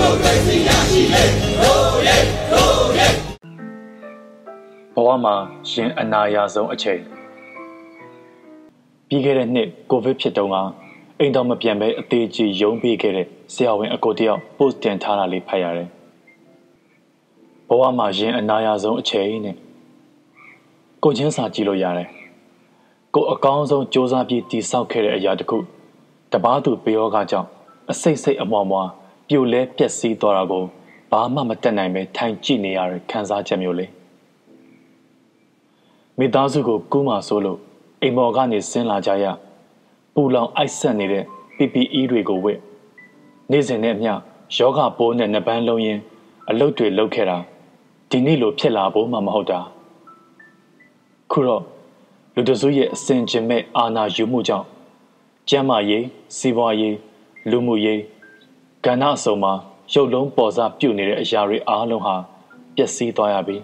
မိုကရေစီရရှိလေရိုးရဲရိုးရဲဘဝမှာရှင်အနာရဆုံးအချိန်ပြီးခဲ့တဲ့နှစ်ကိုဗစ်ဖြစ်တုန်းကအိမ်တော်မပြန်ပဲအသေးကြီးရုံးပေးခဲ့တဲ့ဆရာဝန်အကိုတယောက် post တင်ထားတာလေးဖတ်ရတယ်ဘဝမှာရှင်အနာရဆုံးအချိန်နဲ့ကိုချင်းစာကြည့်လို့ရတယ်ကိုအကောင်းဆုံးစ조사ပြီးတည်ဆောက်ခဲ့တဲ့အရာတခုတပားသူပေရောကကြောင့်အစိတ်စိတ်အမွားမွား ပြိုလဲပျက်စီးသွားတာကိုဘာမှမတက်နိုင်ပဲထိုင်ကြည့်နေရတဲ့ခံစားချက်မျိုးလေးမိသားစုကိုကူးမှဆိုလို့အိမ်မော်ကနေဆင်းလာကြရပူလောင်အိုက်ဆက်နေတဲ့ PPE တွေကိုဝတ်နေ့စဉ်နဲ့အမျှယောဂပိုးနဲ့နှပန်းလုံးရင်အလုတ်တွေလုတ်ခဲ့တာဒီနေ့လိုဖြစ်လာဖို့မှမဟုတ်တာခုတော့လူတစုရဲ့အစင်ကျင်မဲ့အာဏာယူမှုကြောင့်ကျမ်းမာရေးစီးပွားရေးလူမှုရေး ကဏ္ဍအစုံမှာရုပ်လုံးပေါ်စားပြုတ်နေတဲ့အရာတွေအားလုံးဟာပျက်စီးသွားရပြီ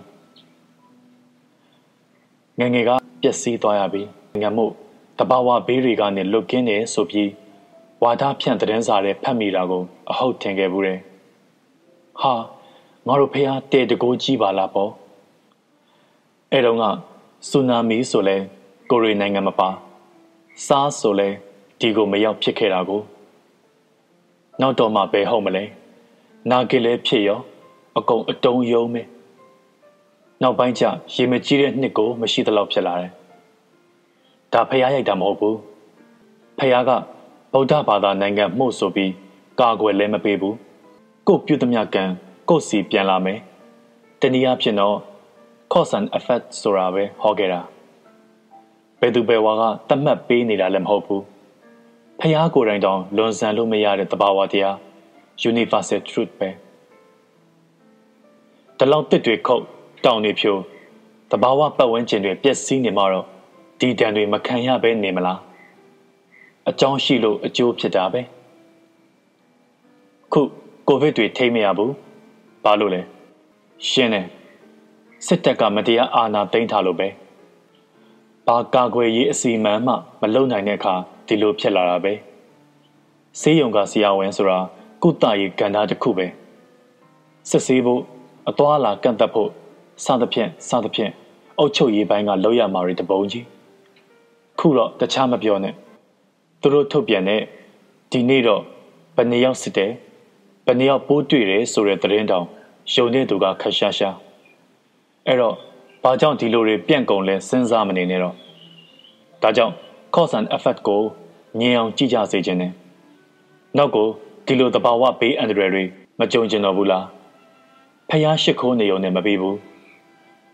ငယ်ငယ်ကပျက်စီးသွားရပြီငတ်မှုတဘာဝဘေးတွေကနေလွတ်ကင်းတယ်ဆိုပြီးဝါဒဖြန့်သတင်းစာတွေဖတ်မိတာကိုအဟုတ်ထင်ခဲ့ဘူးတယ်ဟာငါတို့ဖះတဲတကိုးကြီးပါလားပေါ့အဲ့တော့ကဆူနာမီဆိုလဲကိုရီနိုင်ငံမပါစားဆိုလဲဒီကိုမရောက်ဖြစ်ခဲ့တာကို နောက်တော့မှဘယ်ဟုတ်မလဲနာကလေးဖြစ်ရောအကုန်အတုံးယုံမယ်နောက်ပိုင်းကျရေမကြီးတဲ့နှစ်ကိုမရှိသလောက်ဖြစ်လာတယ်ဒါဖះရိုက်တာမဟုတ်ဘူးဖះကဗုဒ္ဓဘာသာနိုင်ငံမှုဆိုပြီးကာကွယ်လည်းမပေးဘူးကိုပြုသမျှကံကိုစီပြန်လာမယ်တနည်းအားဖြင့်တော့ cause and effect ဆိုတာပဲဟောခဲ့တာဘယ်သူဘယ်ဝါကတတ်မှတ်ပေးနေတာလည်းမဟုတ်ဘူး ဖះကိုယ်တိုင်တောင်လွန်ဆန်လို့မရတဲ့တဘာဝတရား universal truth ပဲတလောက်တစ်တွေခုတ်တောင်တွေဖြိုတဘာဝပတ်ဝန်းကျင်တွေပျက်စီးနေမှတော့ဒီတန်တွေမခံရဘဲနေမလားအကြောင်းရှိလို့အကျိုးဖြစ်တာပဲခုကိုဗစ်တွေထိမ့်မရဘူးဘာလို့လဲရှင်းတယ်စစ်တပ်ကမတရားအာဏာသိမ်းထားလို့ပဲဘာကာကွယ်ရေးအစီအမံမှ မလုံနိုင်တဲ့အခါ ဒီလိုဖြစ်လာတာပဲဆေးရုံကဆရာဝန်ဆိုတာကုသရေးကဏ္ဍတစ်ခုပဲစစ်ဆေးဖို့အသွာလာကန့်သက်ဖို့စသဖြင့်စသဖြင့်အုတ်ချုပ်ရေးပိုင်းကလောက်ရမှာတွေတပုံကြီးခုတော့တခြားမပြောနဲ့သူတို့ထုတ်ပြန်တဲ့ဒီနေ့တော့ဘယ်နှယောက်စစ်တယ်ဘယ်နှယောက်ပိုးတွေ့တယ်ဆိုတဲ့သတင်းတောင်ယုံတဲ့သူကခက်ရှားရှားအဲ့တော့ဘာကြောင့်ဒီလိုတွေပြန့်ကုန်လဲစဉ်းစားမနေနဲ့တော့ဒါကြောင့် cause and effect ကိုမြင်အောင်ကြည့်ကြစေခြင်းနဲ့နောက်ကိုဒီလိုတဘာဝဘေးအန္တရာယ်တွေမကြုံကျင်တော့ဘူးလားဖျားရှိခိုးနေုံနဲ့မပြီးဘူး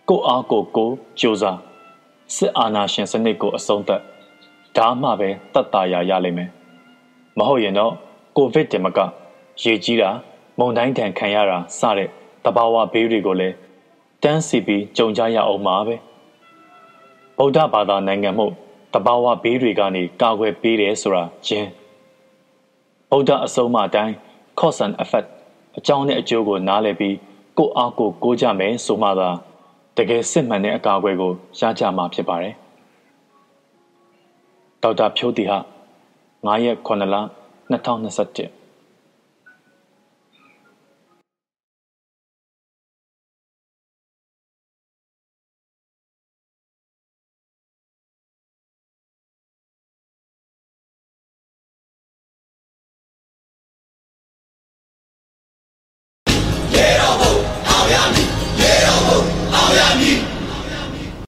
ကိုအားကိုကိုကြိုးစားစစ်အာဏာရှင်စနစ်ကိုအဆုံးသတ်ဒါမှပဲတတ်တာရရလိမ့်မယ်မဟုတ်ရင်တော့ကိုဗစ်တင်မကရေကြီးတာမုန်တိုင်းတန်ခံရတာစတဲ့တဘာဝဘေးတွေကိုလည်းတန်းစီပြီးကြုံကြရအောင်ပါပဲဗုဒ္ဓဘာသာနိုင်ငံမှု တဘာဝဘေးတွေကနေကာကွယ်ပေးတယ်ဆိုတာကျင်းဗုဒ္ဓအဆုံးအမအတိုင်း cause and effect အကြောင်းနဲ့အကျိုးကိုနားလည်ပြီးကိုအားကိုကိုးကြမယ်ဆိုမှသာတကယ်စစ်မှန်တဲ့အကာအကွယ်ကိုရကြမှာဖြစ်ပါတယ်ဒေါက်တာဖြိုးတီဟာ9ရက်9လ2021